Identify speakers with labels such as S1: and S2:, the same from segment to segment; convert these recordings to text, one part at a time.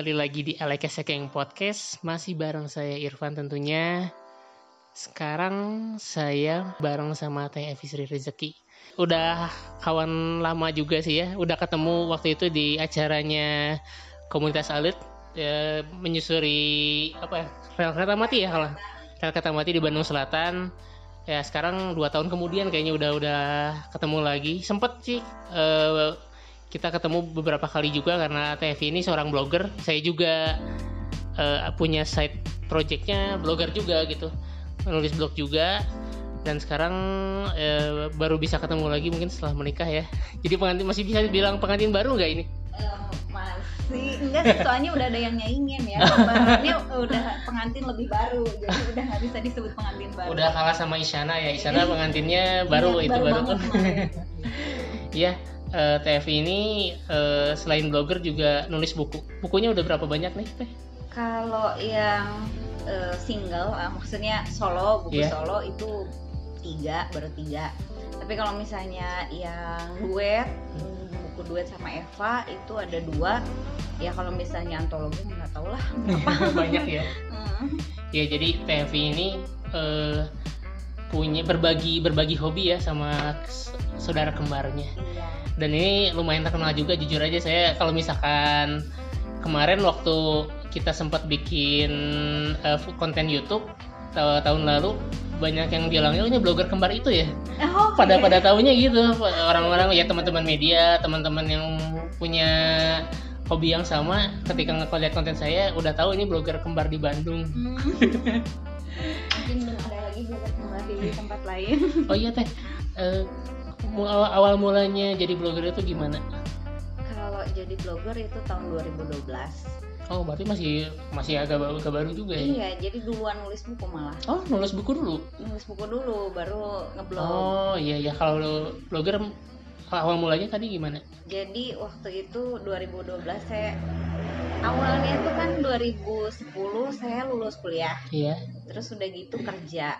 S1: kembali lagi di Aleka Sekeng Podcast. Masih bareng saya Irfan tentunya. Sekarang saya bareng sama Teh Evisri Rezeki Udah kawan lama juga sih ya. Udah ketemu waktu itu di acaranya Komunitas Alit. Ya, Menyusuri apa ya, rel kereta mati ya kalau Rel kereta mati di Bandung Selatan. Ya sekarang dua tahun kemudian kayaknya udah udah ketemu lagi. Sempet sih eh, kita ketemu beberapa kali juga karena TFI ini seorang blogger. Saya juga uh, punya side projectnya blogger juga gitu. Menulis blog juga. Dan sekarang uh, baru bisa ketemu lagi mungkin setelah menikah ya. Jadi pengantin masih bisa bilang pengantin baru nggak ini?
S2: Eh, masih. Enggak sih soalnya udah ada yang nyaingin ya. Kemarinnya udah pengantin lebih baru. Jadi udah nggak bisa disebut pengantin baru.
S1: Udah kalah sama Isyana ya. Isyana pengantinnya baru
S2: Iya,
S1: itu baru
S2: kemarin.
S1: ya eh, TFI ini eh, selain blogger juga nulis buku. Bukunya udah berapa banyak nih teh?
S2: Kalau yang eh, single ah, maksudnya solo buku
S1: Iya.
S2: solo itu tiga baru tiga. Tapi kalau misalnya yang duet hmm, buku duet sama Eva itu ada dua. Ya kalau misalnya antologi nggak tahu lah
S1: banyak ya?
S2: Hmm.
S1: Ya jadi TFI ini eh, punya berbagi berbagi hobi ya sama saudara kembarnya.
S2: iya
S1: Dan ini lumayan terkenal juga jujur aja saya kalau misalkan kemarin waktu kita sempat bikin eh, konten YouTube ta- tahun lalu banyak yang bilangnya "Oh, ini blogger kembar itu ya.
S2: oh,
S1: Pada
S2: iya.
S1: pada tahunya gitu orang-orang ya teman-teman media, teman-teman yang punya hobi yang sama ketika ngeliat konten saya udah tahu ini blogger kembar di Bandung.
S2: Hmm. mungkin belum ada lagi blogger kembar di tempat lain
S1: Oh iya teh, Eh, mu- awal, awal mulanya jadi blogger itu gimana?
S2: kalau jadi blogger itu tahun 2012
S1: Oh berarti masih masih agak baru, agak baru juga ya?
S2: iya jadi duluan nulis buku malah
S1: Oh nulis buku dulu?
S2: nulis buku dulu baru ngeblog
S1: Oh iya iya kalau lo- blogger awal mulanya tadi gimana?
S2: jadi waktu itu 2012 saya awalnya itu kan 2010 saya lulus kuliah
S1: Iya.
S2: terus udah gitu kerja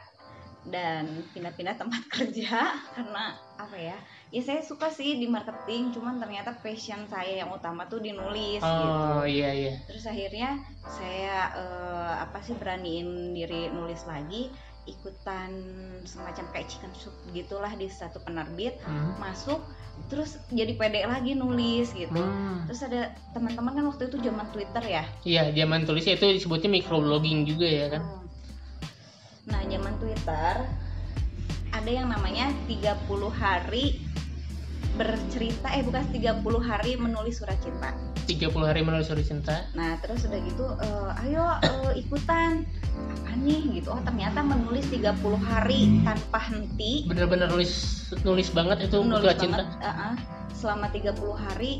S2: dan pindah-pindah tempat kerja karena apa ya ya saya suka sih di marketing cuman ternyata passion saya yang utama tuh di nulis gitu
S1: Oh iya iya.
S2: terus akhirnya saya eh, apa sih beraniin diri nulis lagi ikutan semacam kayak chicken soup gitulah di satu penerbit
S1: Hmm.
S2: masuk terus jadi pede lagi nulis gitu
S1: Hmm.
S2: terus ada teman-teman kan waktu itu zaman Twitter ya
S1: Iya zaman tulisnya itu disebutnya microblogging juga ya kan?
S2: Hmm. nah zaman Twitter ada yang namanya 30 hari bercerita eh bukan 30 hari menulis surat cinta
S1: 30 hari menulis surat cinta.
S2: Nah terus udah gitu, eh, ayo eh, ikutan apa nih gitu. Oh ternyata menulis 30 hari tanpa henti,
S1: Bener-bener nulis nulis banget itu
S2: menulis
S1: surat cinta.
S2: banget eh, eh, selama 30 hari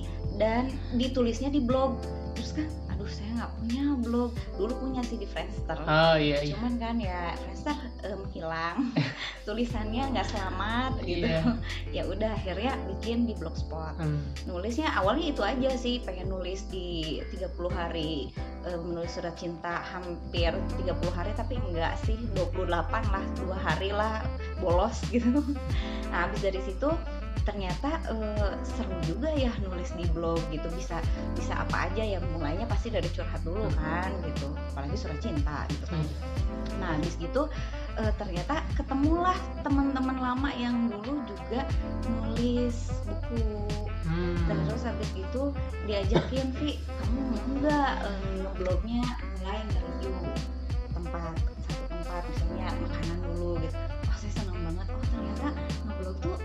S2: dan ditulisnya di blog. Terus kan, aduh saya nggak punya blog. Dulu punya sih di Friendster.
S1: Oh iya iya.
S2: Cuman kan ya Friendster em, hilang, tulisannya nggak selamat gitu.
S1: Iya.
S2: ya udah akhirnya bikin di blogspot
S1: Hmm.
S2: nulisnya awalnya itu aja sih pengen nulis di 30 hari eh, menulis surat cinta hampir 30 hari tapi enggak sih 28 lah dua hari lah bolos gitu nah habis dari situ ternyata eh, seru juga ya nulis di blog gitu. Bisa bisa apa aja yang mulainya pasti dari curhat dulu kan gitu. Apalagi surat cinta gitu kan.
S1: Hmm.
S2: nah habis gitu eh, ternyata ketemulah teman-teman lama yang dulu juga nulis buku.
S1: Hmm.
S2: terus habis itu diajakin Vi kamu mau nggak eh, ngeblognya mulai nge-review tempat satu tempat misalnya makanan dulu gitu. Oh saya senang banget. Oh ternyata ngeblog tuh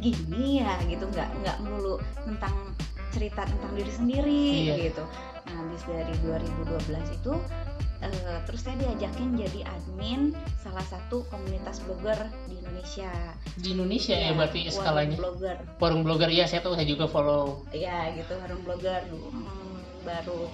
S2: gini ya gitu nggak nggak melulu tentang cerita tentang diri sendiri
S1: Iya.
S2: gitu nah habis dari 2012 itu eh, terus saya diajakin jadi admin salah satu komunitas blogger di Indonesia
S1: Di Indonesia ya
S2: Iya,
S1: berarti
S2: Warung
S1: skalanya.
S2: blogger
S1: Forum blogger ya saya tahu saya juga follow.
S2: ya gitu warung blogger hmm, baru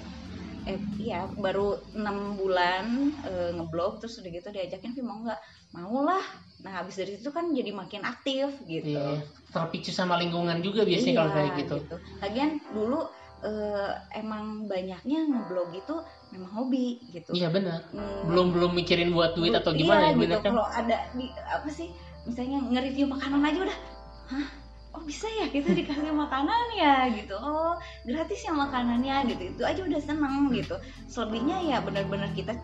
S2: eh iya baru enam bulan eh, ngeblog terus udah gitu diajakin "Vi, mau nggak mau lah nah habis dari itu kan jadi makin aktif gitu.
S1: Iya. Terpicu sama lingkungan juga biasanya kalau
S2: Iya,
S1: kayak gitu.
S2: lagian dulu eh, emang banyaknya ngeblog itu memang hobi gitu.
S1: Iya benar.
S2: Hmm,
S1: Belum belum mikirin buat duit atau
S2: iya,
S1: gimana ya
S2: gitu.
S1: kan?
S2: kalau ada di apa sih misalnya nge-review makanan aja udah hah? Oh bisa ya kita dikasih makanan ya? gitu. Oh gratis ya makanannya. gitu. Itu aja udah seneng gitu. Selebihnya ya benar-benar kita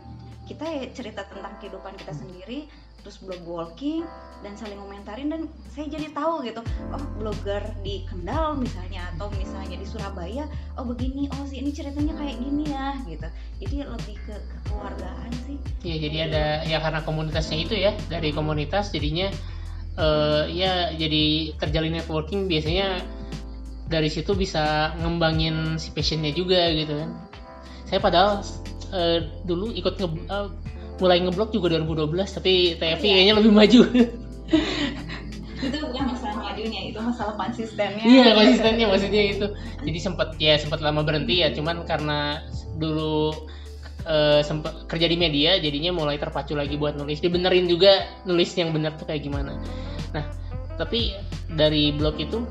S2: kita ya cerita tentang kehidupan kita sendiri terus blog walking dan saling komentarin dan saya jadi tahu gitu oh blogger di Kendal misalnya atau misalnya di Surabaya oh begini oh sih ini ceritanya kayak gini ya gitu jadi lebih ke kekeluargaan sih
S1: Iya jadi ada ya karena komunitasnya itu ya dari komunitas jadinya eh ya jadi terjalin networking biasanya dari situ bisa ngembangin si passionnya juga gitu kan. Saya padahal eh, dulu ikut nge eh, mulai ngeblog juga 2012 tapi TFI
S2: Iya.
S1: kayaknya lebih maju.
S2: itu bukan masalah majunya itu masalah konsistennya
S1: Iya konsistennya maksudnya itu. Jadi sempat ya sempat lama berhenti ya cuman karena dulu eh, sempat kerja di media jadinya mulai terpacu lagi buat nulis. Dibenerin juga nulis yang benar tuh kayak gimana. Nah tapi dari blog itu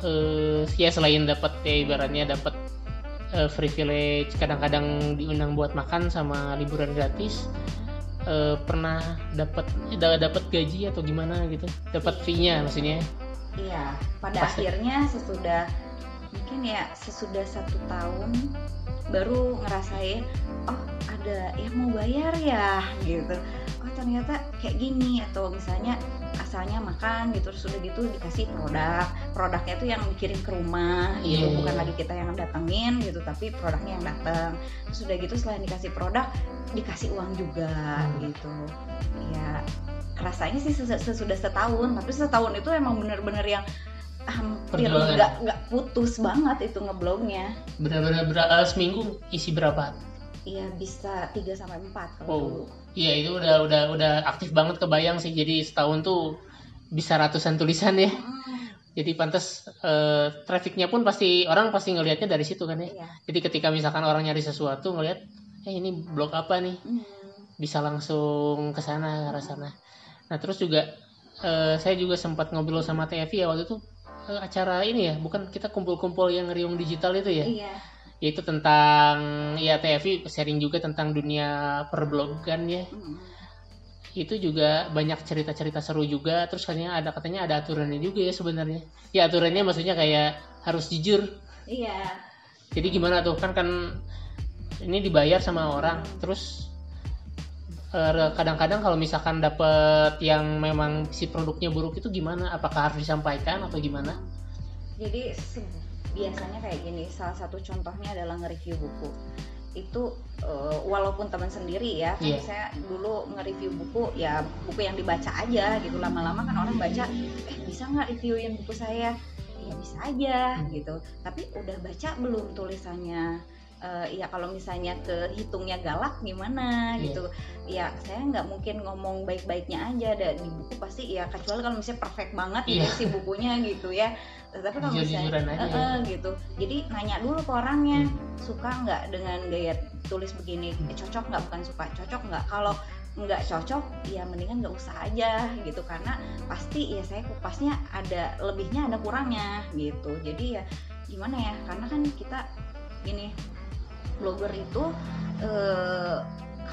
S1: eh, ya selain dapat ya ibaratnya dapat eh, privilege kadang-kadang diundang buat makan sama liburan gratis eh, pernah dapat dapat gaji atau gimana gitu dapat fee-nya maksudnya
S2: Iya, pada
S1: Pasti.
S2: akhirnya sesudah mungkin ya sesudah satu tahun baru ngerasain oh ada yang mau bayar ya gitu. Oh ternyata kayak gini atau misalnya asalnya makan gitu terus udah gitu dikasih produk produknya tuh yang dikirim ke rumah gitu
S1: Iya.
S2: bukan lagi kita yang datengin gitu tapi produknya yang datang terus udah gitu selain dikasih produk dikasih uang juga
S1: Hmm.
S2: gitu ya rasanya sih sesu- sesudah setahun tapi setahun itu emang bener-bener yang hampir
S1: Perjuangan.
S2: nggak nggak putus banget itu ngeblognya
S1: benar-benar ber- eh, seminggu isi berapa
S2: Iya bisa 3 sampai 4 kalau
S1: Oh.
S2: dulu.
S1: Iya itu udah udah udah aktif banget kebayang sih jadi setahun tuh bisa ratusan tulisan ya.
S2: Mm,
S1: Jadi pantas eh, trafficnya pun pasti orang pasti ngelihatnya dari situ kan ya.
S2: Iya.
S1: Jadi ketika misalkan orang nyari sesuatu ngelihat, eh ini blog apa nih,
S2: Mm.
S1: bisa langsung ke sana ke arah sana. Nah terus juga eh, saya juga sempat ngobrol sama TFI ya waktu itu eh, acara ini ya, bukan kita kumpul-kumpul yang riung digital itu ya.
S2: Iya.
S1: Yaitu tentang ya TFI sharing juga tentang dunia perblogan ya.
S2: Mm.
S1: itu juga banyak cerita-cerita seru juga. Terus katanya ada katanya ada aturannya juga ya sebenarnya. Ya aturannya maksudnya kayak harus jujur.
S2: Iya.
S1: jadi gimana tuh? Kan kan ini dibayar sama orang. Terus eh, kadang-kadang kalau misalkan dapet yang memang si produknya buruk itu gimana? Apakah harus disampaikan atau gimana?
S2: Jadi biasanya kayak gini, salah satu contohnya adalah nge-review buku. Itu eh, walaupun teman sendiri ya, kan
S1: Iya.
S2: saya dulu nge-review buku ya buku yang dibaca aja gitu. Lama-lama kan orang baca, eh bisa nggak reviewin buku saya? Ya bisa aja
S1: Hmm.
S2: gitu. Tapi udah baca belum tulisannya? Eh, ya kalau misalnya kehitungnya galak gimana
S1: Iya.
S2: gitu ya saya nggak mungkin ngomong baik-baiknya aja dan di buku pasti ya kecuali kalau misalnya perfect banget gitu
S1: Iya.
S2: si bukunya gitu ya tapi kalau misalnya
S1: Jujur-jujuran aja. Ya.
S2: eh, gitu. Jadi nanya dulu ke orangnya
S1: Hmm.
S2: suka nggak dengan gaya tulis begini? Eh, cocok nggak? Bukan suka cocok nggak? Kalau nggak cocok ya mendingan nggak usah aja gitu. Karena pasti ya saya kupasnya ada lebihnya ada kurangnya gitu. Jadi ya gimana ya? Karena kan kita gini blogger itu eh,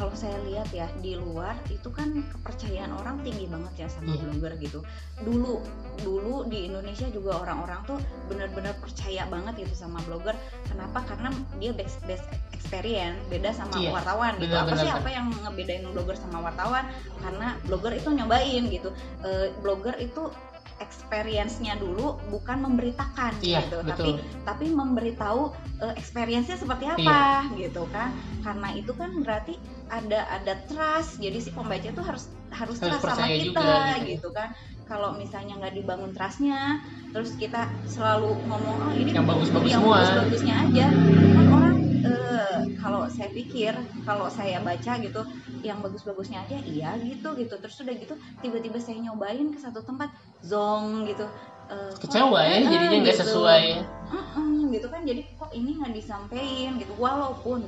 S2: kalau saya lihat ya di luar itu kan kepercayaan orang tinggi banget ya sama
S1: Iya.
S2: blogger gitu. Dulu dulu di Indonesia juga orang-orang tuh benar-benar percaya banget gitu sama blogger. Kenapa? Karena dia best best experience beda sama
S1: Iya,
S2: wartawan gitu.
S1: benar,
S2: apa sih
S1: benar.
S2: apa yang ngebedain blogger sama wartawan? Karena blogger itu nyobain gitu. Eh, blogger itu experience-nya dulu bukan memberitakan
S1: Iya,
S2: gitu
S1: betul.
S2: tapi tapi memberitahu eh, experience-nya seperti apa gitu kan karena itu kan berarti ada ada trust jadi si pembaca itu harus harus,
S1: Harus
S2: trust sama kita
S1: juga, gitu.
S2: gitu kan kalau misalnya nggak dibangun trustnya terus kita selalu ngomong oh ini
S1: Yang bagus-bagus semua.
S2: bagus-bagusnya aja kan orang eh, kalau saya pikir kalau saya baca gitu yang bagus-bagusnya aja iya gitu gitu. Terus udah gitu tiba-tiba saya nyobain ke satu tempat zong gitu. Kok-
S1: kecewa ya jadinya nggak
S2: gitu.
S1: sesuai. Ya.
S2: Mm-mm, gitu kan. Jadi kok ini nggak disampaikan gitu. Walaupun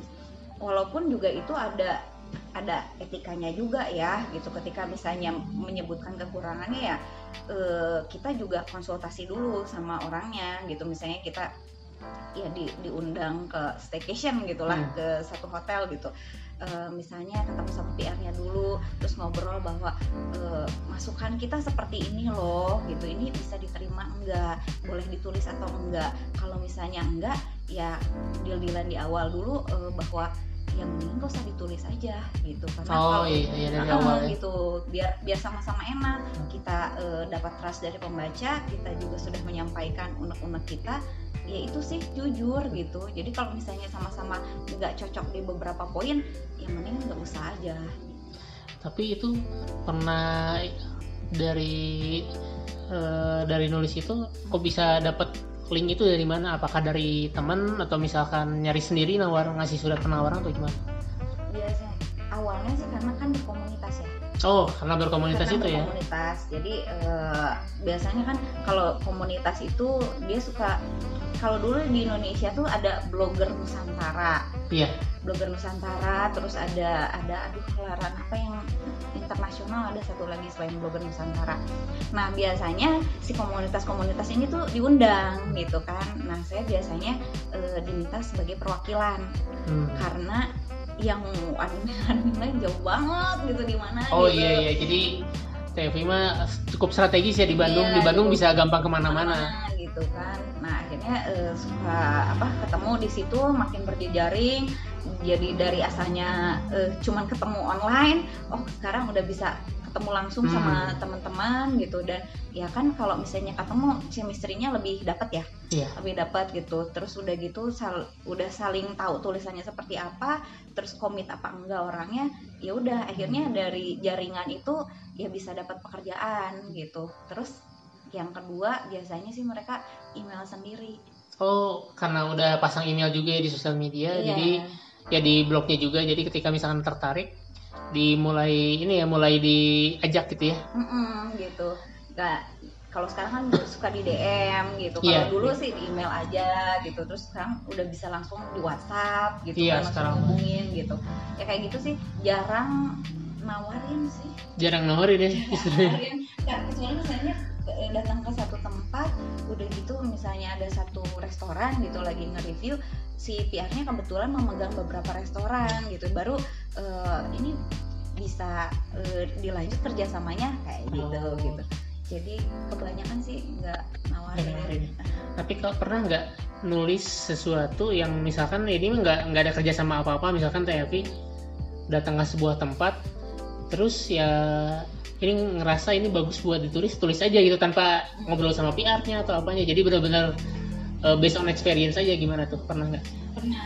S2: walaupun juga itu ada ada etikanya juga ya gitu. Ketika misalnya menyebutkan kekurangannya ya eh, kita juga konsultasi dulu sama orangnya gitu. Misalnya kita ya di, diundang ke staycation gitulah
S1: Hmm.
S2: ke satu hotel gitu. Uh, misalnya ketemu sama PR-nya dulu terus ngobrol bahwa uh, masukan kita seperti ini loh gitu. Ini bisa diterima enggak? Boleh ditulis atau enggak? Kalau misalnya enggak ya deal-dealan di awal dulu uh, bahwa yang mending gak usah ditulis aja gitu. Karena
S1: oh
S2: kalau
S1: iya, iya dari
S2: uh,
S1: awal ya.
S2: gitu biar biar sama-sama enak kita uh, dapat trust dari pembaca kita juga sudah menyampaikan unek-unek kita ya itu sih jujur gitu. Jadi kalau misalnya sama-sama nggak cocok di beberapa poin ya mending nggak usah aja.
S1: Tapi itu pernah dari uh, dari nulis itu kok bisa dapat link itu dari mana? Apakah dari teman atau misalkan nyari sendiri nawar ngasih surat penawaran atau gimana?
S2: Biasanya awalnya sih karena kan di komunitas ya
S1: oh karena berkomunitas
S2: karena
S1: itu ya?
S2: berkomunitas. Jadi uh, biasanya kan kalau komunitas itu dia suka kalau dulu di Indonesia tuh ada blogger Nusantara.
S1: Iya.
S2: Blogger Nusantara terus ada ada aduh kelaran apa yang internasional ada satu lagi selain blogger Nusantara. Nah biasanya si komunitas-komunitas ini tuh diundang gitu kan. Nah saya biasanya e, diminta sebagai perwakilan.
S1: Hmm.
S2: karena yang admin-admin jauh banget gitu di mana
S1: oh
S2: gitu.
S1: iya iya jadi TV mah cukup strategis ya di Bandung
S2: Iya,
S1: di Bandung
S2: gitu.
S1: bisa gampang ke
S2: mana-mana gitu kan nah akhirnya eh, suka apa ketemu di situ makin berjejaring jadi dari asalnya eh, cuman ketemu online oh sekarang udah bisa ketemu langsung
S1: Hmm.
S2: sama teman-teman gitu. Dan ya kan kalau misalnya ketemu chemistry-nya lebih dapat ya.
S1: Iya.
S2: Lebih dapat gitu. Terus udah gitu sal- udah saling tahu tulisannya seperti apa terus komit apa enggak orangnya ya udah. Akhirnya dari jaringan itu ya bisa dapat pekerjaan gitu. Terus yang kedua biasanya sih mereka email sendiri.
S1: Oh karena udah pasang email juga ya di sosial media
S2: Iya.
S1: jadi ya di blognya juga. Jadi ketika misalkan tertarik dimulai ini ya mulai diajak gitu ya?
S2: Mm-mm, gitu. Nggak kalau sekarang kan suka di DM gitu. Kalau
S1: Iya.
S2: dulu sih di email aja gitu. Terus sekarang udah bisa langsung di WhatsApp gitu
S1: Iya,
S2: kan, langsung
S1: sekarang.
S2: hubungin gitu. Ya kayak gitu sih jarang nawarin sih.
S1: Jarang nawarin ya istilahnya
S2: Nawarin. Kecuali misalnya eh, datang ke satu tempat udah gitu misalnya ada satu restoran gitu lagi nge-review si PR-nya kebetulan memegang beberapa restoran gitu. Baru eh, ini bisa eh, dilanjut kerjasamanya kayak gitu
S1: Oh.
S2: gitu. Jadi kebanyakan sih nggak nawarin.
S1: Nawarin. tapi kalau pernah nggak nulis sesuatu yang misalkan ini nggak nggak ada kerja sama apa apa misalkan TFI datang ke sebuah tempat terus ya ini ngerasa ini bagus buat ditulis tulis aja gitu tanpa ngobrol sama PR-nya atau apanya. Jadi benar-benar uh, based on experience aja gimana tuh pernah nggak?
S2: Pernah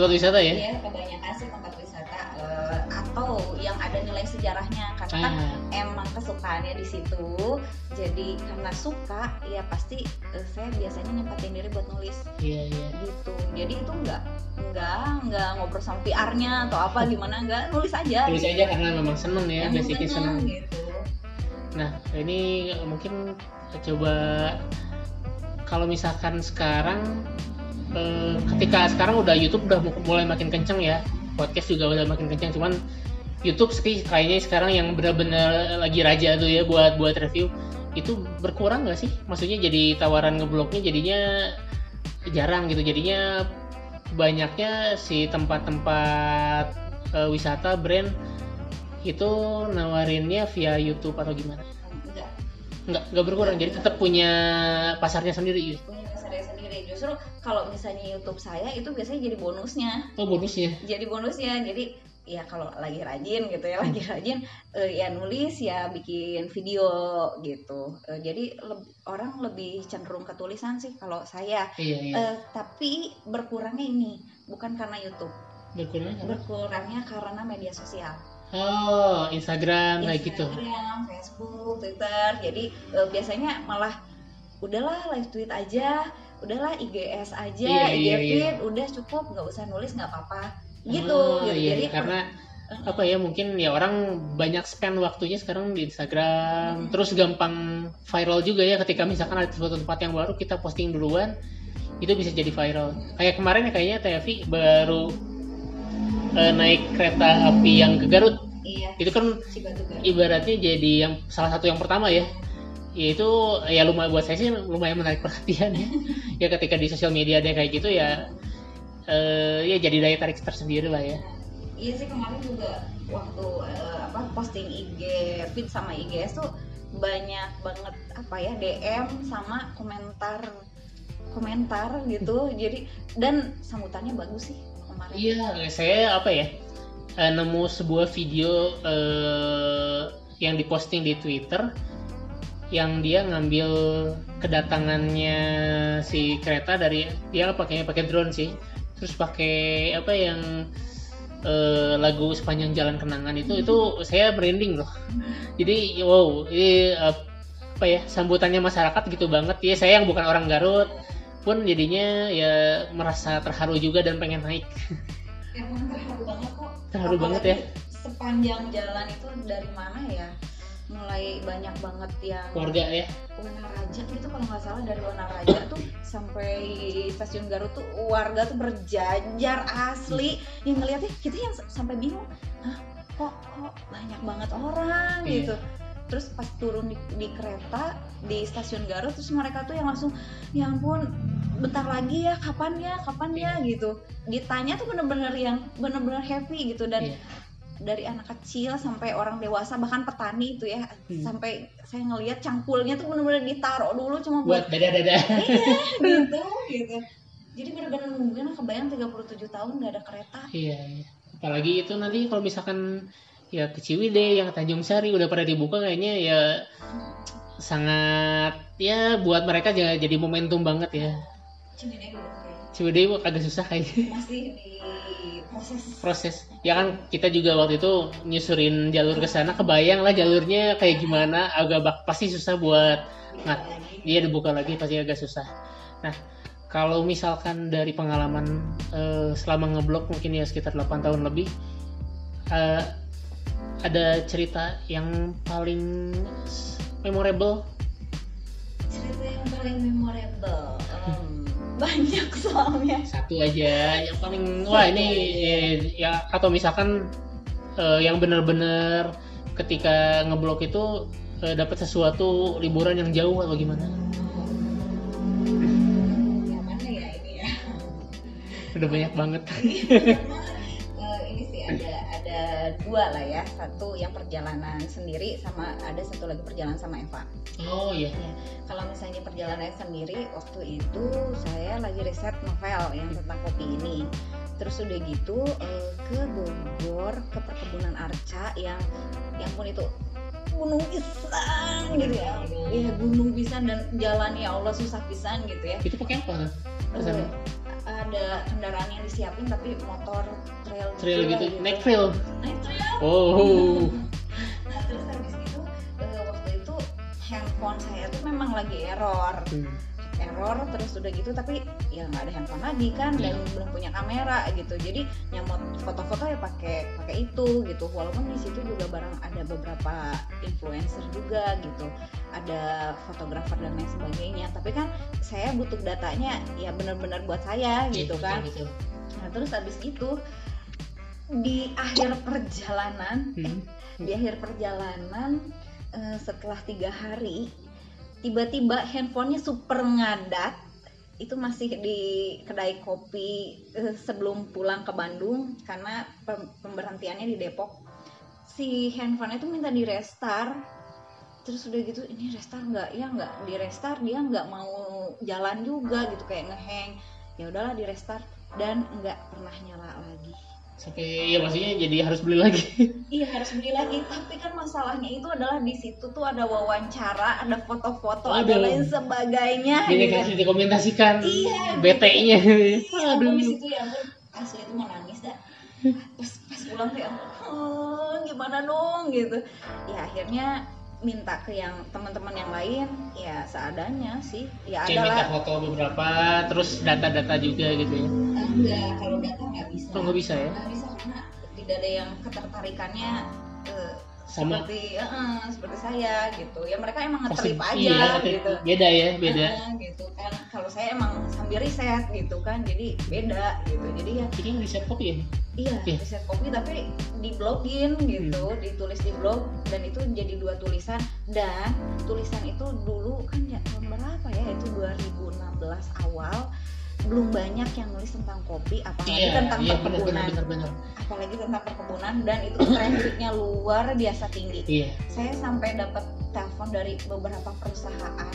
S2: tempat wisata
S1: ya?
S2: Ya kebanyakan sih tempat wisata eh, atau yang ada nilai sejarahnya karena kan
S1: Ah,
S2: emang kesukaannya di situ. Jadi karena suka ya pasti eh, saya biasanya nyempatin diri buat nulis.
S1: Iya iya.
S2: Gitu. Jadi itu enggak enggak enggak ngobrol sama PR-nya atau apa gimana enggak nulis aja.
S1: Tulis
S2: gitu.
S1: aja karena memang seneng ya
S2: Emang
S1: basicnya seneng
S2: gitu.
S1: Nah, ini mungkin coba kalau misalkan sekarang eh, ketika sekarang udah YouTube udah mu- mulai makin kenceng ya, podcast juga udah makin kenceng, cuman YouTube sih kayaknya sekarang yang benar-benar lagi raja tuh ya buat buat review itu berkurang nggak sih? Maksudnya jadi tawaran ngebloknya jadinya jarang gitu, jadinya banyaknya si tempat-tempat eh, wisata brand itu nawarinnya via YouTube atau gimana?
S2: enggak
S1: nggak nggak berkurang jadi tetap punya pasarnya sendiri gitu.
S2: Sendiri justru kalau misalnya YouTube saya itu biasanya jadi bonusnya.
S1: Oh bonusnya?
S2: Jadi bonusnya. Jadi ya kalau lagi rajin gitu ya lagi rajin eh, ya nulis ya bikin video gitu. Eh, jadi leb- orang lebih cenderung ke tulisan sih kalau saya.
S1: Iya iya.
S2: Eh, tapi berkurangnya ini bukan karena YouTube.
S1: Berkurang apa?
S2: berkurangnya karena media sosial.
S1: Oh Instagram kayak gitu.
S2: Instagram, Facebook, Twitter. Jadi eh, biasanya malah udahlah live tweet aja udahlah IGS aja
S1: Iya,
S2: IG
S1: iya, iya.
S2: udah cukup nggak usah nulis nggak apa-apa. Gitu,
S1: Oh,
S2: gitu.
S1: iya,
S2: jadi
S1: karena apa ya mungkin ya orang banyak spend waktunya sekarang di Instagram.
S2: Hmm.
S1: terus gampang viral juga ya ketika misalkan ada suatu tempat yang baru kita posting duluan itu bisa jadi viral. Kayak kemarin ya kayaknya TVI baru eh, naik kereta api yang ke Garut.
S2: Iya.
S1: Itu kan ibaratnya jadi yang salah satu yang pertama ya yaitu ya lumayan buat saya sih lumayan menarik perhatian ya. Ya ketika di sosial media ada kayak gitu ya eh, ya jadi daya tarik tersendiri lah ya.
S2: Iya sih kemarin juga waktu eh, apa posting IG feed sama IGS tuh banyak banget apa ya DM sama komentar komentar gitu. Jadi dan sambutannya bagus sih kemarin.
S1: Iya saya apa ya eh, nemu sebuah video eh, yang diposting di Twitter yang dia ngambil kedatangannya si kereta dari dia pakainya pakai drone sih. Terus pakai apa yang eh, lagu sepanjang jalan kenangan itu itu saya merinding loh. Jadi wow ini eh, apa ya sambutannya masyarakat gitu banget. Ya saya yang bukan orang Garut pun jadinya ya merasa terharu juga dan pengen naik.
S2: Emang terharu banget kok.
S1: Terharu banget ya.
S2: Apalagi sepanjang jalan itu dari mana ya mulai banyak banget yang
S1: keluarga ya?
S2: Wanaraja gitu kalau nggak salah dari Wanaraja tuh sampai stasiun Garut tuh warga tuh berjajar asli. Yang ngeliatnya kita yang sampai bingung Hah, kok kok banyak banget orang?
S1: Iya.
S2: gitu. Terus pas turun di, di kereta di stasiun Garut terus mereka tuh yang langsung ya ampun bentar lagi ya kapan ya kapan ya? Gitu. Ditanya tuh bener-bener yang bener-bener happy gitu. Dan
S1: Iya.
S2: Dari anak kecil sampai orang dewasa bahkan petani itu ya.
S1: Hmm.
S2: sampai saya ngelihat cangkulnya tuh bener-bener ditaruh dulu cuma buat
S1: buat dada-dada.
S2: Gitu gitu. Jadi bener-bener nungguin kebayang 37 tahun nggak ada kereta.
S1: Iya, iya. Apalagi itu nanti kalau misalkan ya ke Ciwidey yang Tanjung Sari udah pada dibuka kayaknya ya sangat ya buat mereka jadi, momentum banget ya.
S2: Kayaknya.
S1: Ciwidey agak susah kayaknya.
S2: Masih di proses.
S1: Proses. Ya kan kita juga waktu itu nyusurin jalur ke sana. Kebayang lah jalurnya kayak gimana agak bak pasti susah buat ngat dia dibuka lagi pasti agak susah. Nah kalau misalkan dari pengalaman eh, selama ngeblok mungkin ya sekitar 8 tahun lebih eh, ada cerita yang paling memorable?
S2: Cerita yang paling memorable. Em, banyak soalnya.
S1: Satu aja. Yang paling wah ini eh, ya atau misalkan eh, yang benar-benar ketika ngeblok itu eh, dapat sesuatu liburan yang jauh atau gimana?
S2: Yang mana ya ini ya?
S1: Udah banyak banget.
S2: Eh, ini sih ada ada dua lah ya. Satu yang perjalanan sendiri sama ada satu lagi perjalanan sama Eva.
S1: Oh iya.
S2: Kalau misalnya perjalanan sendiri waktu itu saya lagi riset novel yang tentang kopi ini. Terus udah gitu eh, ke Bogor ke perkebunan Arca yang yang pun itu gunung pisan gitu ya. Iya gunung pisan dan jalannya ya Allah susah pisan gitu ya.
S1: Itu pakai apa.
S2: Ada kendaraan yang disiapin tapi motor trail
S1: trail
S2: lah
S1: gitu? naik trail?
S2: Naik trail.
S1: Oh.
S2: Nah terus habis itu eh, waktu itu handphone saya tuh memang lagi error.
S1: Hmm.
S2: Error terus udah gitu tapi ya nggak ada handphone lagi kan dan
S1: Iya.
S2: belum punya kamera gitu jadi nyamot foto-foto ya pakai pakai itu gitu walaupun di situ juga barang ada beberapa influencer juga gitu ada fotografer dan lain sebagainya tapi kan saya butuh datanya ya benar-benar buat saya gitu
S1: Iya,
S2: kan
S1: betul, betul.
S2: nah terus habis itu di akhir perjalanan
S1: Hmm.
S2: di akhir perjalanan eh, setelah tiga hari tiba-tiba handphonenya super ngadat itu masih di kedai kopi eh, sebelum pulang ke Bandung karena pem- pemberhentiannya di Depok. Si handphonenya itu minta di restart terus udah gitu ini restart nggak? Ya nggak di restart dia nggak mau jalan juga gitu kayak ngeheng. Ya udahlah di restart dan nggak pernah nyala lagi
S1: sampai ya maksudnya jadi harus beli lagi.
S2: Iya harus beli lagi, tapi kan masalahnya itu adalah di situ tuh ada wawancara, ada foto-foto, ada lain sebagainya.
S1: ini kasih dikomentasikan
S2: Iya,
S1: BT-nya
S2: Iya,
S1: aduh.
S2: di situ ya ampun, asli itu mau nangis dah. Pas pas pulang tuh ya, "Oh, gimana dong gitu. Ya akhirnya minta ke yang teman-teman yang lain, ya seadanya sih. Ya
S1: kayak minta
S2: adalah
S1: foto beberapa terus data-data juga gitu ya
S2: enggak kalau data nggak bisa.
S1: oh nggak bisa ya
S2: Nggak bisa karena tidak ada yang ketertarikannya eh,
S1: sama.
S2: Seperti eh, seperti saya gitu. Ya mereka emang
S1: pasti
S2: ngetrip aja
S1: iya,
S2: gitu.
S1: Beda ya beda.
S2: Eh, gitu kan. Kalau saya emang sambil riset gitu kan jadi beda gitu. Jadi ya
S1: ini riset kopi ya?
S2: Iya
S1: Iya.
S2: riset kopi tapi di blogin gitu ditulis di blog dan itu jadi dua tulisan. Dan tulisan itu dulu kan ya tahun berapa ya? Itu 2016 awal belum banyak yang nulis tentang kopi apalagi
S1: iya
S2: tentang
S1: iya benar
S2: perkebunan.
S1: benar benar. Benar
S2: apalagi tentang perkebunan dan itu trafficnya luar biasa tinggi.
S1: Iya.
S2: Saya sampai dapat telepon dari beberapa perusahaan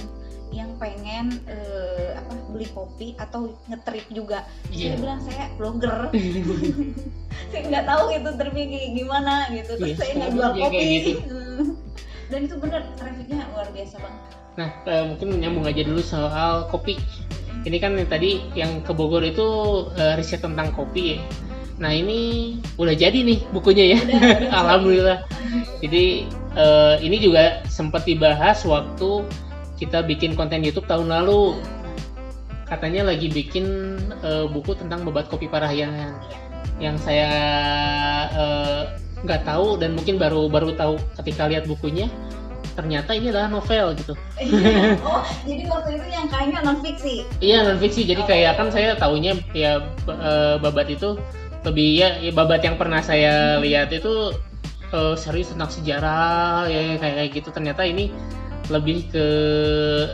S2: yang pengen eh, apa beli kopi atau ngetrip juga.
S1: Iya.
S2: saya bilang saya blogger. Saya nggak tahu itu tripnya gimana gitu. Terus
S1: Iya,
S2: saya nggak
S1: sekarang
S2: jual kopi.
S1: gitu.
S2: Dan itu bener trafficnya luar biasa banget
S1: Nah, eh, mungkin nyambung aja dulu soal kopi. Ini kan yang tadi yang ke Bogor itu eh, riset tentang kopi ya. Nah, ini udah jadi nih bukunya ya.
S2: Udah.
S1: Alhamdulillah. Jadi eh, ini juga sempat dibahas waktu kita bikin konten YouTube tahun lalu. Katanya lagi bikin eh, buku tentang bebat kopi Parahyangan. Yang saya eh, nggak tahu dan mungkin baru baru tahu ketika lihat bukunya ternyata ini adalah novel gitu.
S2: oh jadi waktu itu yang kayaknya non fiksi
S1: Iya non fiksi. Jadi
S2: Oh.
S1: kayak kan saya taunya ya eh, babat itu lebih ya, ya babat yang pernah saya lihat itu eh, serius tentang sejarah ya kayak kayak gitu. Ternyata ini lebih ke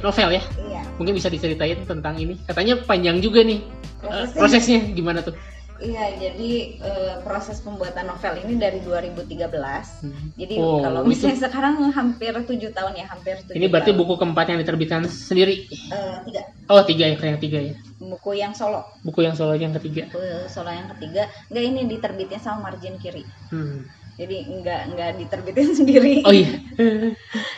S1: novel ya.
S2: iya
S1: Mungkin bisa diceritain tentang ini. Katanya panjang juga nih eh,
S2: prosesnya
S1: prosesnya gimana tuh?
S2: Iya jadi eh, proses pembuatan novel ini dari 2013 jadi
S1: Oh,
S2: kalau
S1: itu-
S2: misalnya sekarang hampir tujuh tahun ya hampir tujuh
S1: Ini berarti
S2: tahun.
S1: buku keempat yang diterbitkan sendiri.
S2: Eh, tiga
S1: Oh tiga ya, yang tiga ya.
S2: buku yang solo
S1: Buku yang solo yang ketiga.
S2: buku solo yang ketiga enggak ini diterbitnya sama margin kiri
S1: Hmm.
S2: jadi enggak enggak diterbitin sendiri
S1: Oh iya.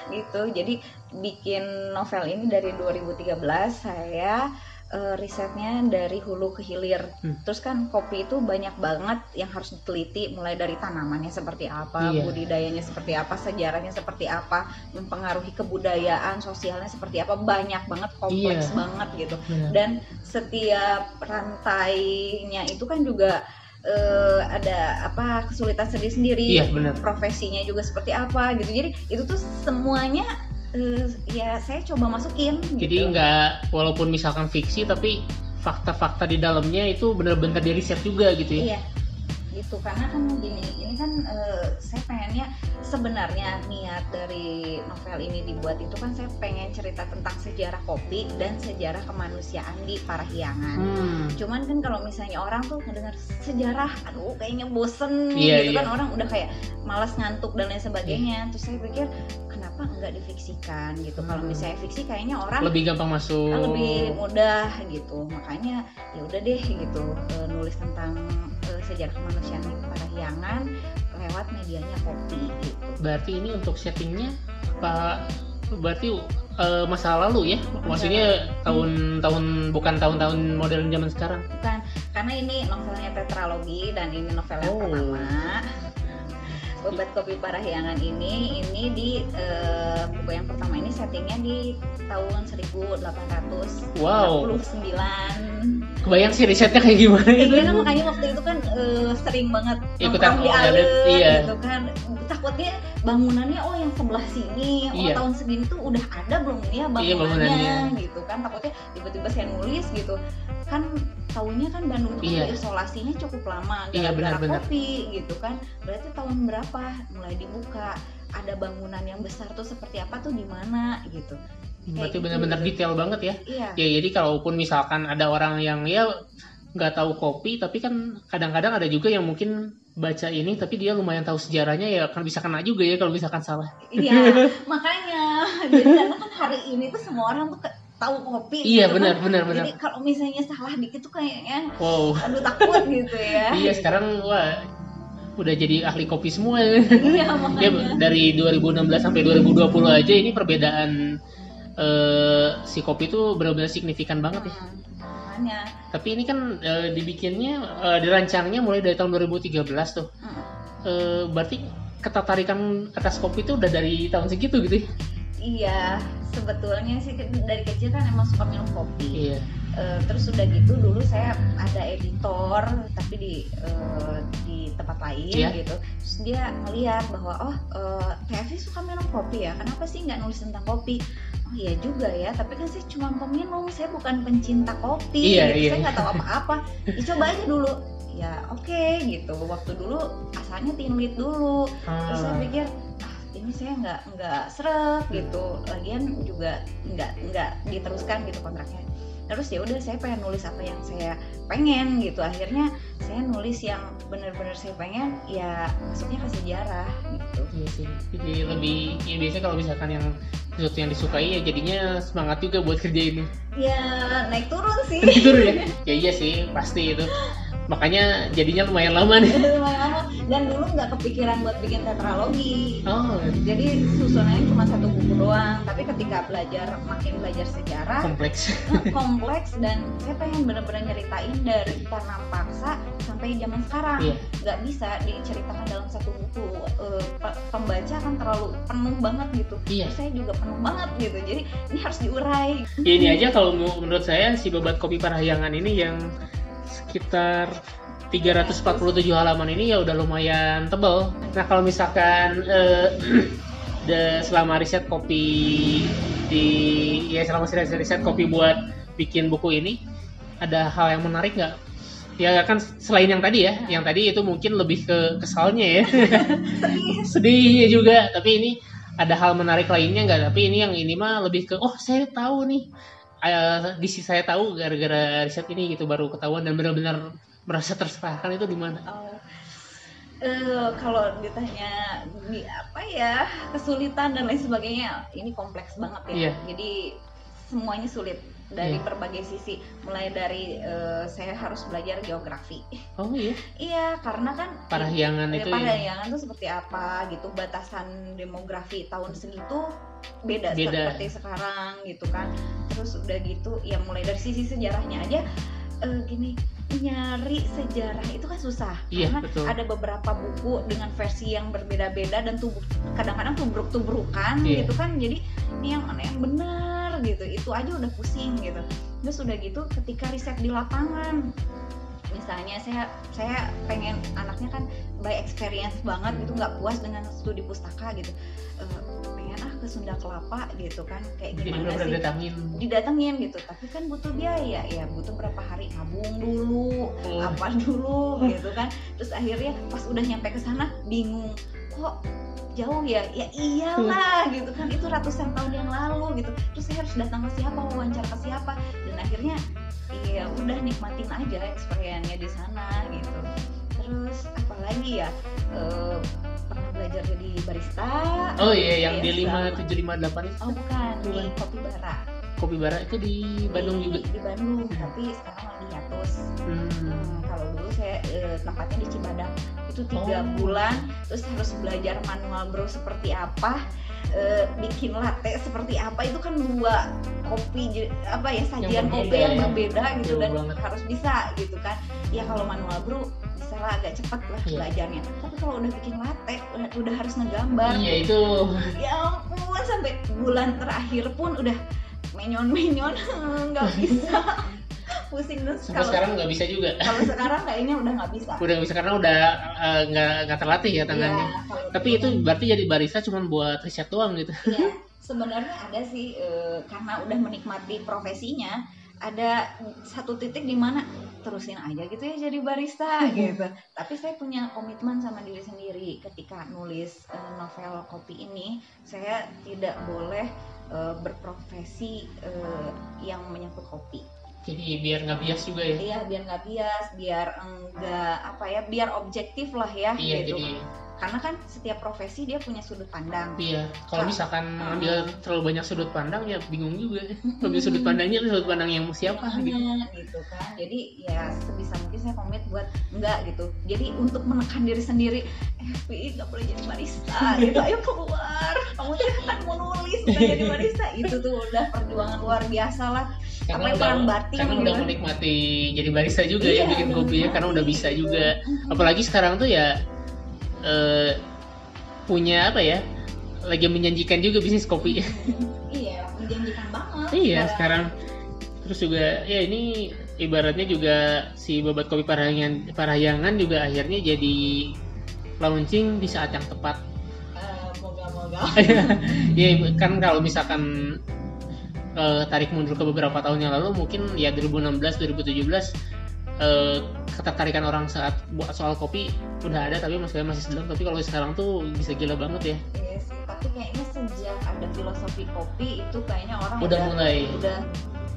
S2: gitu jadi bikin novel ini dari 2013 saya eh, risetnya dari hulu ke hilir
S1: Hmm.
S2: terus kan kopi itu banyak banget yang harus diteliti mulai dari tanamannya seperti apa
S1: Iya.
S2: budidayanya seperti apa sejarahnya seperti apa mempengaruhi kebudayaan sosialnya seperti apa banyak banget kompleks
S1: Iya.
S2: banget gitu
S1: Benar.
S2: dan setiap rantainya itu kan juga eh, ada apa kesulitan sendiri-sendiri
S1: Iya
S2: profesinya juga seperti apa gitu jadi itu tuh semuanya eh, ya saya coba masukin
S1: Jadi
S2: gitu.
S1: nggak walaupun misalkan fiksi tapi fakta-fakta di dalamnya itu benar-benar di riset juga gitu ya.
S2: iya gitu karena kan gini ini kan eh, saya pengennya sebenarnya niat dari novel ini dibuat itu kan saya pengen cerita tentang sejarah kopi dan sejarah kemanusiaan di Parahyangan
S1: Hmm.
S2: cuman kan kalau misalnya orang tuh ngedengar sejarah aduh kayaknya bosen
S1: Iya,
S2: gitu kan
S1: iya.
S2: orang udah kayak malas ngantuk dan lain sebagainya terus saya pikir kenapa nggak difiksikan gitu kalau
S1: Hmm.
S2: misalnya fiksi kayaknya orang
S1: Lebih gampang masuk.
S2: ah, lebih mudah gitu makanya ya udah deh gitu eh, nulis tentang eh, sejarah kemanusiaan di Parahyangan lewat medianya kopi gitu
S1: Berarti ini untuk settingnya apa? Berarti eh, masa lalu ya? Maksudnya tahun-tahun bukan tahun-tahun modern zaman sekarang.
S2: bukan karena ini novelnya tetralogi dan ini novel yang
S1: Oh.
S2: pertama Bebat Kopi Parahyangan ini ini di eh, buku yang pertama ini settingnya di tahun 1849
S1: Wow. Kebayang sih risetnya kayak gimana
S2: Iya
S1: itu?
S2: kan makanya waktu itu kan eh, sering banget
S1: Ikutan
S2: di alun
S1: iya.
S2: gitu kan takutnya bangunannya oh yang sebelah sini oh
S1: Iya.
S2: tahun segini tuh udah ada belum ya bangunannya,
S1: Iya, bangunannya.
S2: gitu kan takutnya tiba-tiba saya nulis gitu kan tahunnya kan Bandung itu
S1: Iya.
S2: kan isolasinya cukup lama
S1: Iya,
S2: gara-gara
S1: benar-benar.
S2: kopi gitu kan berarti tahun berapa mulai dibuka ada bangunan yang besar tuh seperti apa tuh di mana gitu
S1: Berarti
S2: Kayak
S1: benar-benar
S2: gitu.
S1: detail banget ya.
S2: iya
S1: Ya jadi kalaupun misalkan ada orang yang ya nggak tahu kopi tapi kan kadang-kadang ada juga yang mungkin baca ini tapi dia lumayan tahu sejarahnya ya kan bisa kena juga ya kalau misalkan salah.
S2: Iya, makanya jadi karena kan hari ini tuh semua orang tuh ke- tahu kopi.
S1: Iya
S2: gitu
S1: benar
S2: kan.
S1: benar benar.
S2: Jadi kalau misalnya salah dikit tuh kayaknya
S1: Wow.
S2: aduh takut gitu ya.
S1: Iya sekarang wah udah jadi ahli kopi semua.
S2: Iya
S1: ya
S2: makanya.
S1: dari 2016 sampai 2020 aja ini perbedaan eh, si kopi itu benar-benar signifikan banget ya.
S2: Hmm, makanya.
S1: Tapi ini kan eh, dibikinnya eh, dirancangnya mulai dari tahun 2013 tuh.
S2: Hmm.
S1: Eh, berarti ketertarikan atas kopi itu udah dari tahun segitu gitu ya?
S2: Iya, sebetulnya sih dari kecil kan emang suka minum kopi.
S1: Iya.
S2: Eh, terus udah gitu dulu saya ada editor tapi di eh, di tempat lain
S1: Iya.
S2: gitu terus dia ngeliat bahwa oh eh, Tevi suka minum kopi ya kenapa sih nggak nulis tentang kopi oh iya juga ya tapi kan saya cuma peminum saya bukan pencinta kopi
S1: Iya,
S2: gitu.
S1: iya.
S2: saya nggak tahu apa-apa. Ya, coba aja dulu. Ya oke gitu. Waktu dulu asalnya tim lead dulu. Terus saya
S1: Ah,
S2: pikir ah ini saya nggak nggak seret gitu. Lagian juga nggak nggak diteruskan gitu kontraknya terus ya udah saya pengen nulis apa yang saya pengen gitu akhirnya saya nulis yang bener-bener saya pengen ya masuknya ke sejarah gitu
S1: Iya sih. Jadi lebih ya biasanya kalau misalkan yang sesuatu yang disukai ya jadinya semangat juga buat kerja ini.
S2: ya naik turun sih
S1: Gitu ya. Ya iya sih, pasti itu. Makanya jadinya lumayan lama nih.
S2: Lumayan lama. dan dulu nggak kepikiran buat bikin tetralogi
S1: Oh,
S2: jadi susunannya cuma satu buku doang tapi ketika belajar makin belajar sejarah
S1: kompleks.
S2: eh, kompleks dan saya pengen bener-bener nyeritain dari tanam paksa sampai zaman sekarang
S1: Iya.
S2: nggak bisa diceritakan dalam satu buku Eh, pe- pembaca kan terlalu penuh banget gitu
S1: Iya.
S2: Terus saya juga penuh banget gitu jadi ini harus diurai
S1: ini aja kalau menurut saya si babat kopi parahyangan ini yang sekitar 347 halaman ini ya udah lumayan tebel. Nah kalau misalkan eh, de- selama riset kopi di ya selama riset riset kopi buat bikin buku ini ada hal yang menarik nggak? Ya kan selain yang tadi ya, yang tadi itu mungkin lebih ke kesalnya ya, sedihnya juga. Tapi ini ada hal menarik lainnya nggak? Tapi ini yang ini mah lebih ke oh saya tahu nih, di sisi saya tahu gara-gara riset ini gitu baru ketahuan dan benar-benar merasa terserahkan itu di mana?
S2: Oh. Eh, kalau ditanya di apa ya kesulitan dan lain sebagainya ini kompleks banget ya
S1: Iya.
S2: jadi semuanya sulit dari
S1: Iya.
S2: berbagai sisi mulai dari eh, saya harus belajar geografi
S1: Oh iya,
S2: iya karena kan
S1: parahyangan
S2: Ya,
S1: itu
S2: Parahyangan tuh seperti apa gitu batasan demografi tahun segitu beda,
S1: Beda.
S2: seperti sekarang gitu kan terus udah gitu ya mulai dari sisi sejarahnya aja eh, gini nyari sejarah itu kan susah
S1: Iya,
S2: karena
S1: betul.
S2: ada beberapa buku dengan versi yang berbeda-beda dan tubuh kadang-kadang tubruk-tubrukan
S1: Iya.
S2: gitu kan jadi ini yang mana yang benar gitu. Itu aja udah pusing gitu. Terus udah gitu ketika riset di lapangan misalnya saya saya pengen anaknya kan by experience banget gitu nggak puas dengan studi pustaka gitu. Eh, pengen ah ke Sunda Kelapa gitu kan. Kayak
S1: jadi
S2: gimana
S1: benar-benar
S2: sih?
S1: datangin.
S2: didatengin gitu. Tapi kan butuh biaya ya butuh berapa hari nabung dulu
S1: Oh.
S2: apa dulu gitu kan. Terus akhirnya pas udah nyampe ke sana bingung kok jauh ya? Ya iyalah gitu kan itu ratusan tahun yang lalu gitu. Terus saya harus datang ke siapa wawancara ke siapa? Dan akhirnya ya udah nikmatin aja experience-nya di sana gitu. Terus apalagi ya eh, pernah belajar jadi barista?
S1: Oh iya, yang
S2: Iya,
S1: di lima tujuh lima delapan itu.
S2: Oh bukan di
S1: Bukan.
S2: kopi bara
S1: kopi bara itu di Bandung
S2: di,
S1: juga.
S2: di Bandung tapi sekarang lagi hiatus
S1: Hmm.
S2: Hmm, kalau dulu saya eh, tempatnya di Cibadak itu tiga
S1: Oh.
S2: bulan terus harus belajar manual brew seperti apa eh, bikin latte seperti apa itu kan dua kopi apa ya sajian
S1: berbeda
S2: kopi yang
S1: ya.
S2: berbeda gitu
S1: Jauh
S2: dan
S1: banget.
S2: harus bisa gitu kan ya kalau manual brew bisa lah agak cepat lah
S1: Iya.
S2: belajarnya tapi kalau udah bikin latte udah, udah harus ngegambar
S1: Iya itu
S2: ya ampun sampai bulan terakhir pun udah menyon menyon nggak bisa pusing terus
S1: sampai
S2: kalau
S1: sekarang nggak bisa juga.
S2: kalau sekarang kayaknya udah nggak bisa
S1: Udah nggak bisa karena udah eh, nggak nggak terlatih ya tangannya.
S2: Kalau
S1: Tapi itu berarti jadi barista cuma buat riset doang gitu.
S2: Iya, sebenarnya ada sih eh, karena udah menikmati profesinya ada satu titik di mana terusin aja gitu ya jadi barista gitu. Tapi saya punya komitmen sama diri sendiri. Ketika nulis eh, novel kopi ini saya tidak boleh eh, berprofesi eh, yang menyangkut kopi.
S1: Jadi biar nggak bias juga ya.
S2: iya biar nggak bias biar enggak apa ya biar objektif lah ya
S1: Iya
S2: gitu.
S1: jadi
S2: karena kan setiap profesi dia punya sudut pandang
S1: iya kalau misalkan
S2: Ah.
S1: ambil terlalu banyak sudut pandang ya bingung juga. Ambil sudut pandangnya sudut pandang yang siapa gitu.
S2: Makanya, gitu kan jadi ya sebisa mungkin saya komit buat enggak gitu jadi untuk menekan diri sendiri eh Pi nggak boleh jadi barista gitu ayo keluar kamu tuh kan mau nulis bukan jadi barista itu tuh udah perjuangan luar biasa lah
S1: Karena
S2: Apa yang
S1: udah,
S2: batin
S1: karena
S2: gitu.
S1: udah menikmati jadi barista juga ya
S2: Iya,
S1: bikin
S2: udah
S1: kopi ya karena udah bisa
S2: gitu.
S1: juga. Apalagi sekarang tuh ya eh, punya apa ya? Lagi menjanjikan juga bisnis kopi.
S2: iya menjanjikan banget
S1: Iya sekarang terus juga ya ini ibaratnya juga si babat kopi parahyangan parahyangan juga akhirnya jadi launching di saat yang tepat.
S2: eh, moga-moga
S1: ya kan kalau misalkan eh, tarik mundur ke beberapa tahun yang lalu mungkin ya 2016 2017 eh, ketertarikan orang saat buat soal kopi udah ada tapi masih masih sedang tapi kalau sekarang tuh bisa gila banget ya
S2: Iya sih, tapi kayaknya sejak ada filosofi kopi itu kayaknya orang
S1: Udah mulai.
S2: udah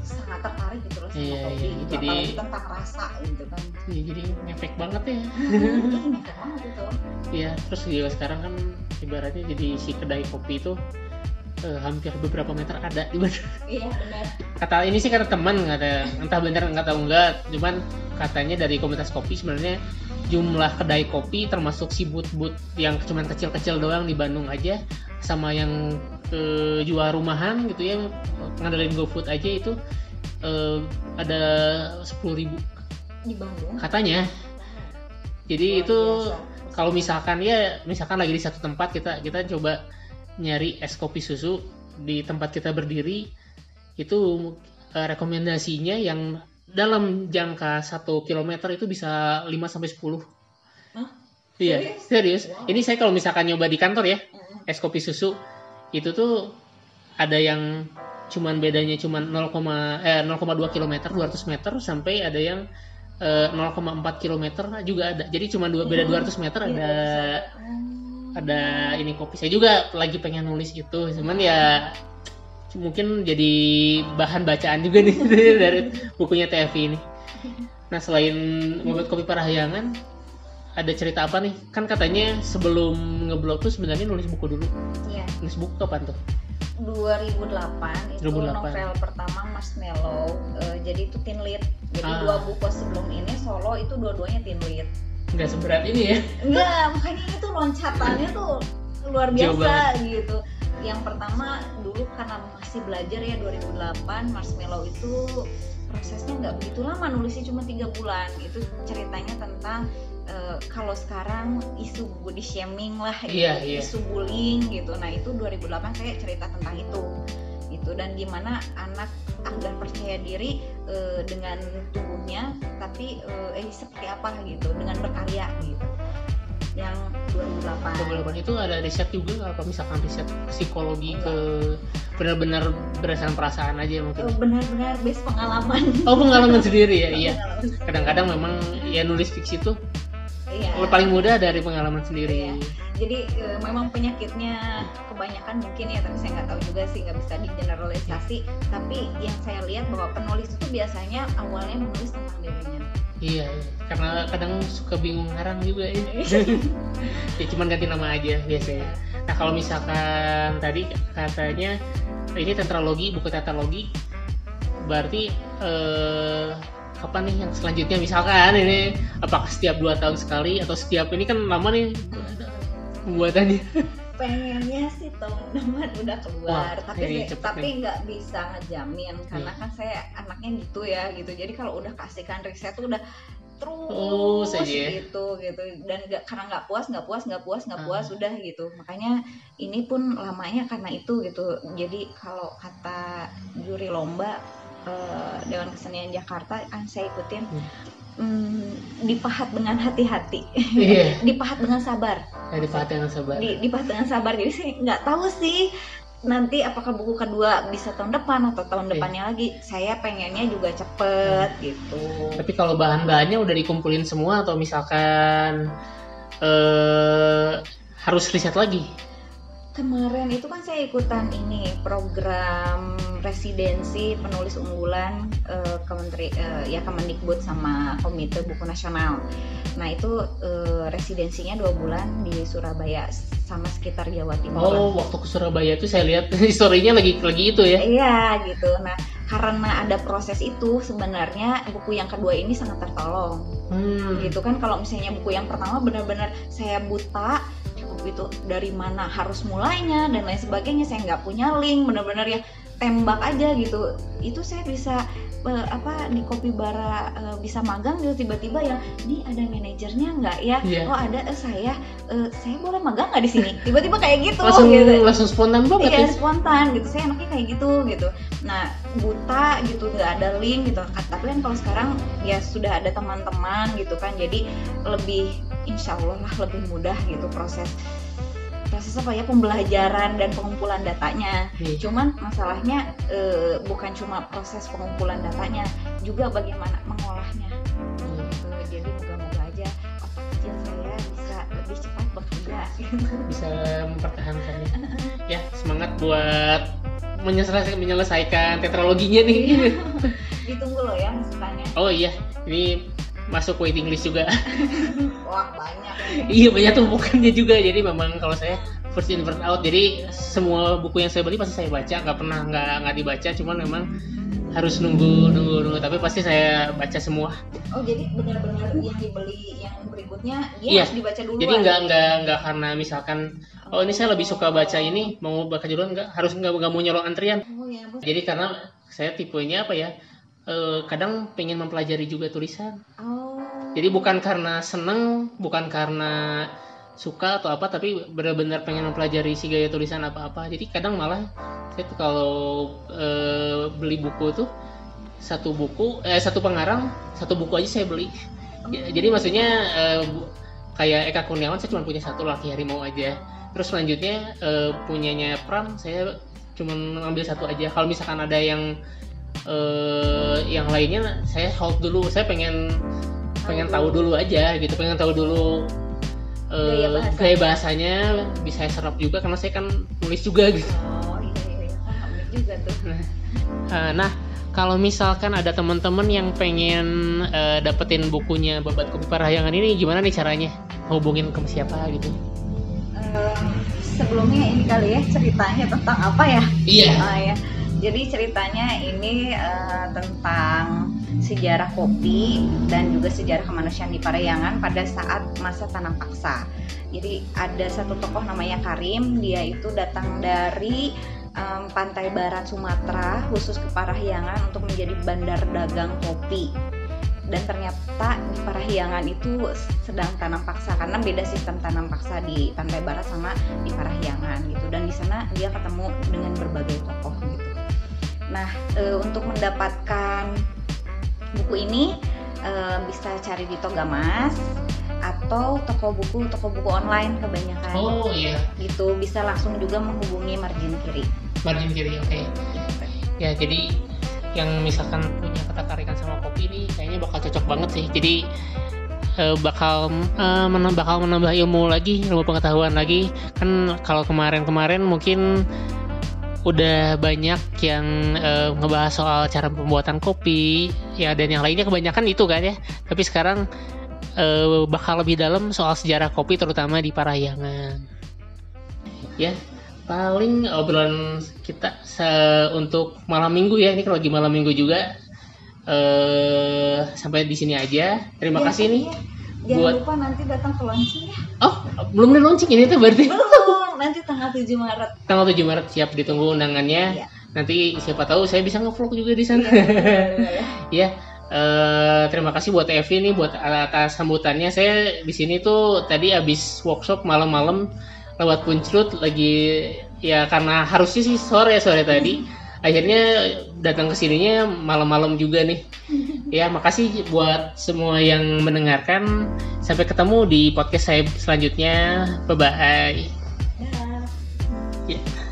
S2: sangat tertarik gitu loh sama
S1: Iya,
S2: kopi
S1: iya.
S2: gitu.
S1: Jadi-
S2: apalagi tentang rasa gitu kan
S1: Iya, jadi ngefek banget ya.
S2: Ih, ngefek banget itu
S1: Iya, terus juga sekarang kan ibaratnya jadi si kedai kopi itu eh, hampir beberapa meter ada di mana.
S2: iya benar
S1: Kata ini sih kata teman kata entah benar nggak tahu enggak, cuman katanya dari komunitas kopi sebenarnya jumlah kedai kopi termasuk si but-but yang cuman kecil-kecil doang di Bandung aja sama yang eh, jual rumahan gitu ya ngandelin GoFood aja itu eh, ada 10.000 ribu
S2: di Bandung
S1: katanya. Jadi
S2: Luar
S1: itu kalau misalkan ya misalkan lagi di satu tempat kita kita coba nyari es kopi susu di tempat kita berdiri itu eh, rekomendasinya yang dalam jangka satu kilometer itu bisa 5 sampai 10
S2: Hah?
S1: Iya,
S2: Serius? Wow.
S1: Ini saya kalau misalkan nyoba di kantor ya, es kopi susu itu tuh ada yang cuman bedanya cuman 0, eh 0,2 km 200 meter sampai ada yang eh, 0,4 km juga ada. Jadi cuma dua beda 200 meter
S2: Iya,
S1: ada. Ada ini kopi. Saya juga lagi pengen nulis itu, cuman ya mungkin jadi bahan bacaan juga nih dari bukunya TFI ini. Nah selain membuat kopi parahyangan, ada cerita apa nih? Kan katanya sebelum ngeblog tuh sebenarnya nulis buku dulu.
S2: Iya.
S1: Nulis buku kapan tuh?
S2: 2008 itu
S1: 2008.
S2: novel pertama Marshmallow Eh, jadi itu teen lead jadi
S1: Ah.
S2: dua buku sebelum ini solo itu dua-duanya teen lead
S1: Nggak seberat ini ya?
S2: enggak makanya itu loncatannya tuh luar biasa gitu. Yang pertama dulu karena masih belajar ya 2008 Marshmallow itu prosesnya nggak begitu lama nulisnya cuma tiga bulan itu ceritanya tentang eh, kalau sekarang isu body shaming lah gitu,
S1: Iya, iya.
S2: isu bullying gitu. Nah itu 2008 saya cerita tentang itu gitu. Dan gimana anak agar percaya diri eh, dengan tubuhnya tapi eh, eh, seperti apa gitu dengan berkarya gitu. Yang 2008
S1: 2008 itu ada riset juga apa misalkan riset psikologi ke benar-benar berdasarkan perasaan aja
S2: Eh,
S1: mungkin.
S2: benar-benar base pengalaman.
S1: Oh pengalaman sendiri ya, iya. Kadang-kadang memang ya nulis fiksi tuh
S2: iya
S1: paling mudah dari pengalaman sendiri.
S2: Iya. jadi eh, memang penyakitnya kebanyakan mungkin ya tapi saya nggak tahu juga sih nggak bisa digeneralisasi tapi yang saya lihat bahwa penulis itu biasanya awalnya menulis tentang dirinya
S1: Iya, iya. karena kadang suka bingung ngarang juga ya. ya cuman ganti nama aja biasanya. Nah kalau misalkan tadi katanya ini tetralogi, buku tetralogi, berarti eh, kapan nih yang selanjutnya misalkan ini apakah setiap dua tahun sekali atau setiap ini kan lama nih pembuatannya.
S2: pengennya sih tahun depan udah keluar
S1: Wah,
S2: tapi
S1: cepet
S2: tapi nggak bisa ngejamin karena
S1: Iya.
S2: kan saya anaknya gitu ya gitu jadi kalau udah kasihkan riset tuh udah terus
S1: Terus ya.
S2: gitu gitu dan nggak karena nggak puas nggak puas nggak puas nggak
S1: Ah.
S2: puas udah gitu makanya ini pun lamanya karena itu gitu jadi kalau kata juri lomba eh, Dewan Kesenian Jakarta kan saya ikutin. Hmm, dipahat dengan hati-hati.
S1: Iya,
S2: dipahat dengan sabar.
S1: Dari Fatih yang sabar.
S2: di, dipahat dengan sabar. Jadi saya nggak tahu sih nanti apakah buku kedua bisa tahun depan atau tahun
S1: Iya.
S2: depannya lagi. Saya pengennya juga cepet gitu.
S1: Tapi kalau bahan-bahannya udah dikumpulin semua atau misalkan eh harus riset lagi.
S2: Kemarin itu kan saya ikutan ini program residensi penulis unggulan eh, kementeri eh, ya Kemendikbud sama Komite Buku Nasional nah itu eh, residensinya dua bulan di Surabaya sama sekitar Jawa Timur.
S1: Oh, waktu ke Surabaya itu saya lihat historinya lagi lagi itu ya.
S2: Iya gitu. Nah karena ada proses itu sebenarnya buku yang kedua ini sangat tertolong.
S1: Hmm.
S2: Gitu kan kalau misalnya buku yang pertama benar-benar saya buta cukup itu dari mana harus mulainya dan lain sebagainya saya nggak punya link benar-benar ya tembak aja gitu. Itu saya bisa eh, apa di kopi bara eh, bisa magang gitu tiba-tiba ya ini ada manajernya nggak ya?
S1: Iya.
S2: oh ada eh, saya eh, saya boleh magang nggak di sini? Tiba-tiba kayak gitu
S1: Langsung
S2: gitu.
S1: langsung spontan banget
S2: iya
S1: ya.
S2: spontan gitu. Saya anaknya kayak gitu gitu. Nah buta gitu nggak ada link gitu. Tapi kan kalau sekarang ya sudah ada teman-teman gitu kan. Jadi lebih insya Allah lah lebih mudah gitu proses proses apa ya pembelajaran dan pengumpulan datanya
S1: Iya.
S2: cuman masalahnya eh, bukan cuma proses pengumpulan datanya juga bagaimana mengolahnya
S1: Hmm.
S2: gitu. jadi moga-moga aja otak kecil saya bisa lebih cepat bekerja gitu.
S1: Bisa mempertahankannya. Ya, semangat buat menyelesaikan, menyelesaikan tetraloginya nih.
S2: Ditunggu loh ya masukannya.
S1: Oh iya, ini masuk waiting list juga.
S2: Wah banyak.
S1: iya banyak tumpukannya juga. Jadi memang kalau saya first in first out. Jadi semua buku yang saya beli pasti saya baca. Nggak pernah nggak nggak dibaca. Cuman memang harus nunggu nunggu nunggu. Tapi pasti saya baca semua.
S2: Oh jadi benar-benar yang dibeli yang berikutnya dia
S1: Iya.
S2: harus dibaca dulu.
S1: Jadi nggak nggak nggak karena misalkan oh ini saya lebih suka baca ini mau baca duluan nggak harus nggak nggak mau nyolong antrian.
S2: Oh ya.
S1: Jadi karena saya tipenya apa ya? Eh, kadang pengen mempelajari juga tulisan.
S2: Oh.
S1: Jadi bukan karena seneng, bukan karena suka atau apa, tapi benar-benar pengen mempelajari si gaya tulisan apa-apa. Jadi kadang malah saya tuh kalau eh, beli buku tuh satu buku, eh satu pengarang, satu buku aja saya beli. Ya, jadi maksudnya bu- kayak Eka Kurniawan saya cuma punya satu laki harimau aja. Terus selanjutnya eh, punyanya Pram saya cuma ngambil satu aja. Kalau misalkan ada yang eh, yang lainnya saya hold dulu. Saya pengen pengen tahu dulu aja gitu pengen tahu dulu eh,
S2: Gaya bahasa.
S1: gaya bahasanya bisa saya serap juga karena saya kan nulis juga gitu
S2: Oh iya iya, iya. Paham juga tuh.
S1: Eh, nah kalau misalkan ada teman-teman yang pengen eh, dapetin bukunya babat kopi parahyangan ini gimana nih caranya hubungin ke siapa gitu
S2: sebelumnya ini kali ya ceritanya tentang apa ya?
S1: iya
S2: ya. Jadi ceritanya ini eh, tentang sejarah kopi dan juga sejarah kemanusiaan di Parayangan pada saat masa tanam paksa. Jadi ada satu tokoh namanya Karim, dia itu datang dari em, pantai barat Sumatera khusus ke Parahyangan untuk menjadi bandar dagang kopi. Dan ternyata di Parahyangan itu sedang tanam paksa karena beda sistem tanam paksa di pantai barat sama di Parahyangan gitu. Dan di sana dia ketemu dengan berbagai tokoh gitu. Nah, e, untuk mendapatkan buku ini e, bisa cari di Togamas atau toko buku toko buku online kebanyakan.
S1: Oh iya.
S2: Gitu bisa langsung juga menghubungi margin kiri.
S1: Margin kiri oke. Ya jadi yang misalkan punya ketertarikan sama kopi ini kayaknya bakal cocok banget sih. Jadi eh, bakal eh, menam- bakal menambah ilmu lagi ilmu pengetahuan lagi. Kan kalau kemarin-kemarin mungkin udah banyak yang eh, ngebahas soal cara pembuatan kopi ya dan yang lainnya kebanyakan itu kan ya. Tapi sekarang eh, bakal lebih dalam soal sejarah kopi terutama di Parahyangan. Ya paling obrolan kita se- untuk malam minggu ya. Ini kalau lagi malam minggu juga eh sampai di sini aja. Terima
S2: Ya,
S1: kasih nih
S2: iya. jangan
S1: buat-
S2: lupa nanti datang ke launching ya.
S1: Oh belum ada launching ini tuh berarti.
S2: Belum nanti tanggal 7 Maret.
S1: Tanggal 7 Maret siap ditunggu undangannya.
S2: Iya.
S1: nanti siapa tahu saya bisa ngevlog juga di sana.
S2: Iya.
S1: ya eh, terima kasih buat Evi nih buat atas sambutannya. Saya di sini tuh tadi habis workshop malam-malam lewat punclut lagi ya karena harusnya sih sore sore tadi. Akhirnya datang ke sininya malam-malam juga nih. Ya makasih buat semua yang mendengarkan. Sampai ketemu di podcast saya selanjutnya. Bye bye
S2: Dah.
S1: ya